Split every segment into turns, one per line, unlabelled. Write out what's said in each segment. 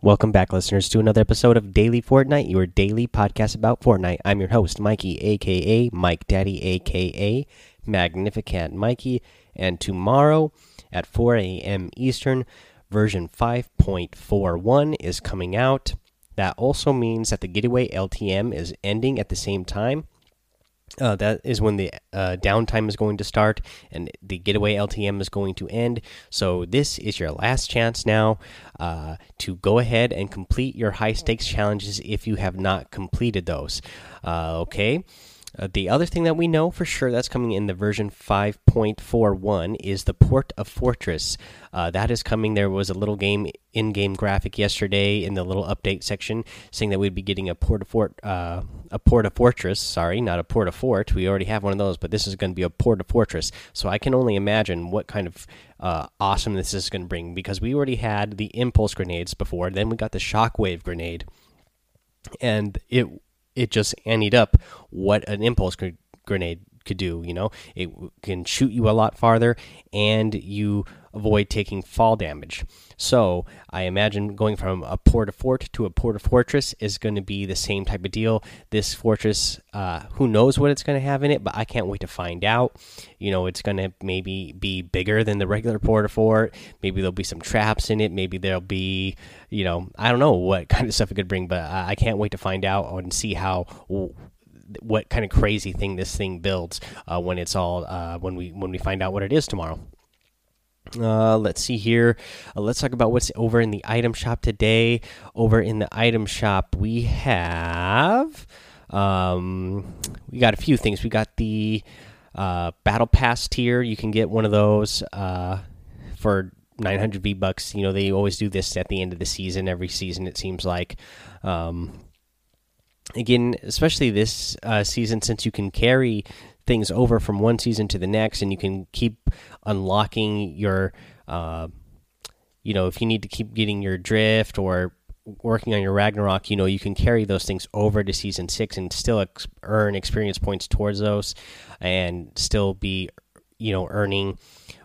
Welcome back, listeners, to another episode of Daily Fortnite, your daily podcast about Fortnite. I'm your host, Mikey, aka Mike Daddy, aka Magnificent Mikey. And tomorrow at 4 a.m. Eastern, version 5.41 is coming out. That also means that the Getaway LTM is ending at the same time. Uh, that is when the uh, downtime is going to start and the getaway LTM is going to end. So, this is your last chance now uh, to go ahead and complete your high stakes challenges if you have not completed those. Uh, okay. Uh, the other thing that we know for sure that's coming in the version 5.41 is the Port-a-Fortress. Uh, that is coming. There was a little game in-game graphic yesterday in the little update section saying that we'd be getting a Port-a-Fort, uh, a Port-a-Fortress. Sorry, not a Port-a-Fort. We already have one of those, but this is going to be a Port-a-Fortress. So I can only imagine what kind of uh, awesome this is going to bring because we already had the impulse grenades before. Then we got the shockwave grenade, and it it just ended up what an impulse gr grenade could do. You know, it can shoot you a lot farther, and you avoid taking fall damage. So I imagine going from a Port-a-Fort to a Port-a-Fortress is going to be the same type of deal. This fortress, uh, who knows what it's going to have in it, but I can't wait to find out. You know, it's going to maybe be bigger than the regular Port-a-Fort. Maybe there'll be some traps in it. Maybe there'll be, you know, I don't know what kind of stuff it could bring, but I can't wait to find out and see how what kind of crazy thing this thing builds uh, when it's all uh, when we when we find out what it is tomorrow. Uh, let's see here. Uh, let's talk about what's over in the item shop today. Over in the item shop, we have um, we got a few things. We got the uh, battle pass tier. You can get one of those uh, for 900 V bucks. You know they always do this at the end of the season. Every season, it seems like. Um, again, especially this uh, season, since you can carry things over from one season to the next, and you can keep unlocking your, uh, you know, if you need to keep getting your drift or working on your Ragnarok, you know, you can carry those things over to season six and still ex earn experience points towards those, and still be, you know, earning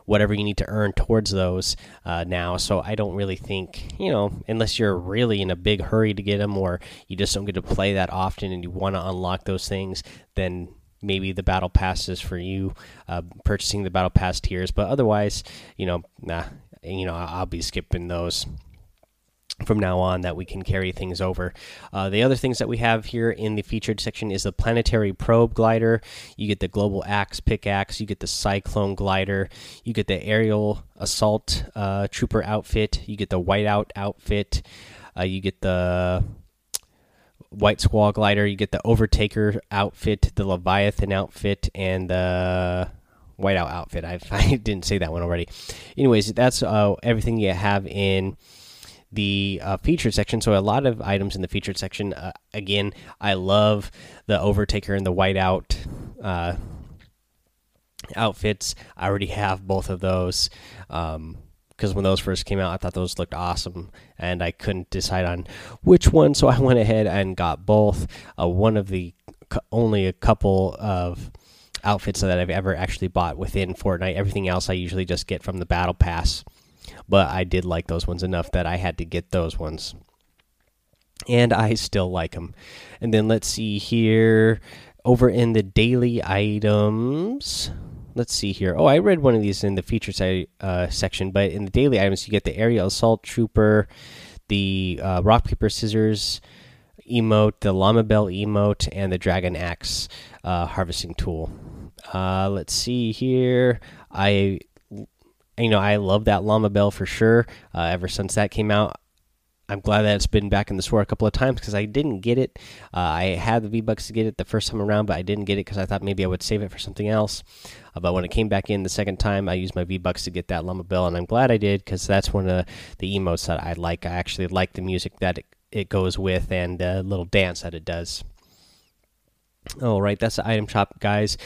whatever you need to earn towards those uh, now. So I don't really think, you know, unless you're really in a big hurry to get them or you just don't get to play that often and you want to unlock those things, then maybe the battle pass is for you uh, purchasing the battle pass tiers but otherwise you know nah you know i'll be skipping those from now on that we can carry things over. Uh, the other things that we have here in the featured section is the planetary probe glider. You get the global axe pickaxe. You get the cyclone glider. You get the aerial assault uh, trooper outfit. You get the whiteout outfit. Uh, you get the White Squall glider. You get the Overtaker outfit, the Leviathan outfit, and the Whiteout outfit. I, I didn't say that one already. Anyways, that's uh, everything you have in the uh, featured section. So a lot of items in the featured section. Uh, again, I love the Overtaker and the Whiteout uh, outfits. I already have both of those. Um, because when those first came out, I thought those looked awesome, and I couldn't decide on which one, so I went ahead and got both. Uh, one of the only a couple of outfits that I've ever actually bought within Fortnite. Everything else I usually just get from the Battle Pass, but I did like those ones enough that I had to get those ones, and I still like them. And then let's see here, over in the daily items let's see here. Oh, I read one of these in the features uh, section, but in the daily items, you get the aerial assault trooper, the uh, rock paper scissors emote, the llama bell emote, and the dragon axe uh, harvesting tool. Uh, let's see here. I, you know, I love that llama bell for sure. Uh, ever since that came out, I'm glad that it's been back in the store a couple of times because I didn't get it. Uh, I had the V Bucks to get it the first time around, but I didn't get it because I thought maybe I would save it for something else. Uh, but when it came back in the second time, I used my V Bucks to get that Llama Bell, and I'm glad I did because that's one of the emotes that I like. I actually like the music that it, it goes with and the little dance that it does. All right, that's the item shop, guys.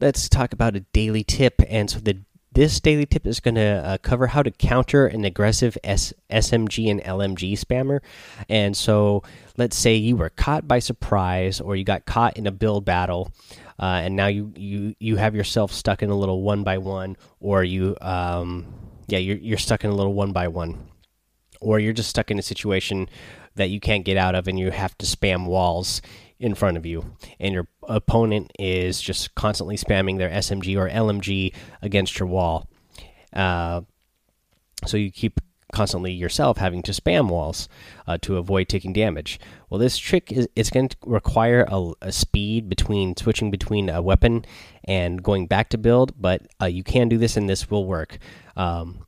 Let's talk about a daily tip. And so the this daily tip is going to uh, cover how to counter an aggressive S SMG and LMG spammer. And so, let's say you were caught by surprise, or you got caught in a build battle, uh, and now you you you have yourself stuck in a little one by one, or you um yeah you're you're stuck in a little one by one, or you're just stuck in a situation that you can't get out of and you have to spam walls in front of you and your opponent is just constantly spamming their SMG or LMG against your wall. Uh, so you keep constantly yourself having to spam walls uh, to avoid taking damage. Well, this trick is it's going to require a, a, speed between switching between a weapon and going back to build, but uh, you can do this and this will work. Um,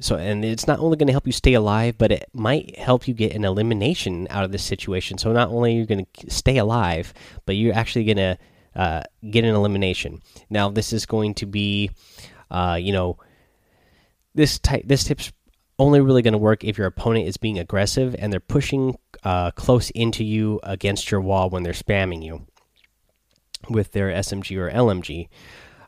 so, and it's not only going to help you stay alive, but it might help you get an elimination out of this situation. So, not only are you going to stay alive, but you're actually going to uh, get an elimination. Now, this is going to be, uh, you know, this type. This tip's only really going to work if your opponent is being aggressive and they're pushing uh, close into you against your wall when they're spamming you with their SMG or LMG.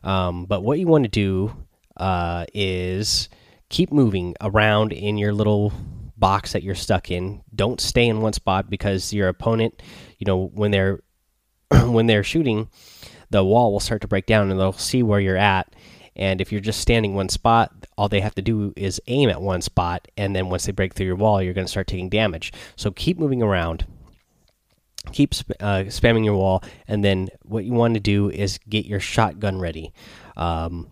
Um, but what you want to do uh, is keep moving around in your little box that you're stuck in. Don't stay in one spot because your opponent, you know, when they're when they're shooting, the wall will start to break down and they'll see where you're at. And if you're just standing one spot, all they have to do is aim at one spot, and then once they break through your wall, you're going to start taking damage. So keep moving around, keep uh, spamming your wall, and then what you want to do is get your shotgun ready. Um,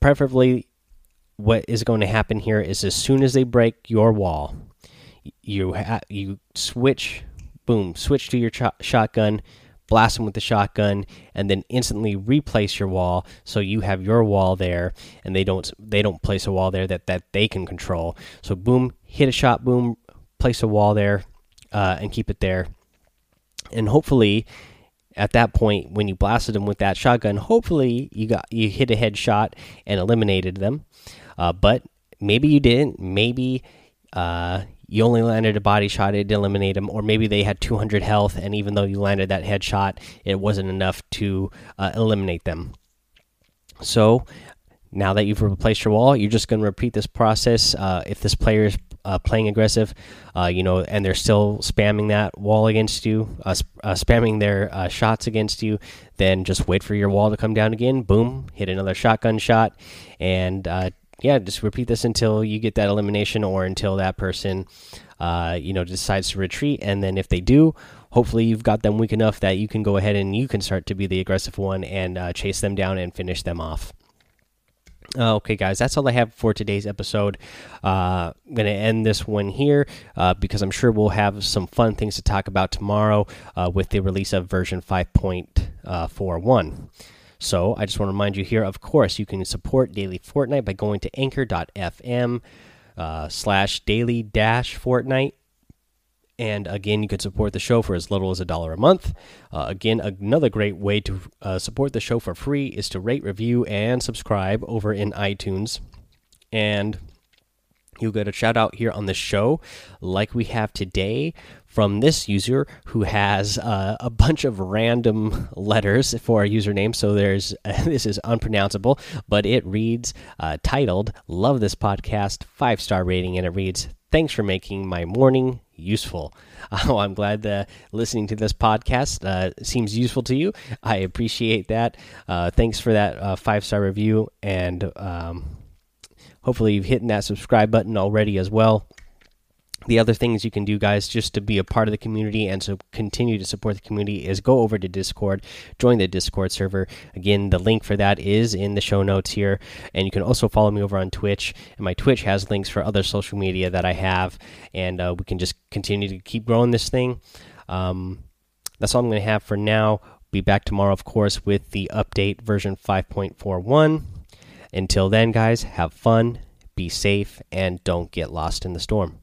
preferably what is going to happen here is as soon as they break your wall, you you switch, boom, switch to your shotgun, blast them with the shotgun, and then instantly replace your wall so you have your wall there, and they don't they don't place a wall there that that they can control. So boom, hit a shot, boom, place a wall there, uh, and keep it there, and hopefully. At that point, when you blasted them with that shotgun, hopefully you got you hit a headshot and eliminated them. Uh, but maybe you didn't. Maybe uh, you only landed a body shot, it eliminated them, or maybe they had 200 health, and even though you landed that headshot, it wasn't enough to uh, eliminate them. So now that you've replaced your wall, you're just going to repeat this process. Uh, if this player is uh, playing aggressive, uh, you know, and they're still spamming that wall against you, uh, uh, spamming their uh, shots against you, then just wait for your wall to come down again. Boom, hit another shotgun shot, and yeah, just repeat this until you get that elimination or until that person, uh, you know, decides to retreat. And then if they do, hopefully you've got them weak enough that you can go ahead and you can start to be the aggressive one and uh, chase them down and finish them off. Uh, okay, guys, that's all I have for today's episode. Uh, I'm going to end this one here uh, because I'm sure we'll have some fun things to talk about tomorrow uh, with the release of version 5.41. So I just want to remind you here, of course, you can support Daily Fortnite by going to anchor.fm uh, slash daily dash Fortnite. And again, you could support the show for as little as a dollar a month. Uh, again, another great way to uh, support the show for free is to rate, review, and subscribe over in iTunes. And you'll get a shout out here on the show, like we have today from this user who has uh, a bunch of random letters for a username. So there's this is unpronounceable, but it reads uh, titled "Love this podcast," five star rating, and it reads, "Thanks for making my morning useful." Oh, I'm glad that listening to this podcast uh, seems useful to you. I appreciate that. Uh, thanks for that uh, five star review, and um, hopefully you've hit that subscribe button already as well. The other things you can do guys just to be a part of the community and to continue to support the community is go over to discord join the discord server. Again the link for that is in the show notes here. And you can also follow me over on twitch. And my twitch has links for other social media that i have. And uh, we can just continue to keep growing this thing. Um, that's all i'm going to have for now. Be back tomorrow of course with the update version 5.41 until then guys have fun be safe and don't get lost in the storm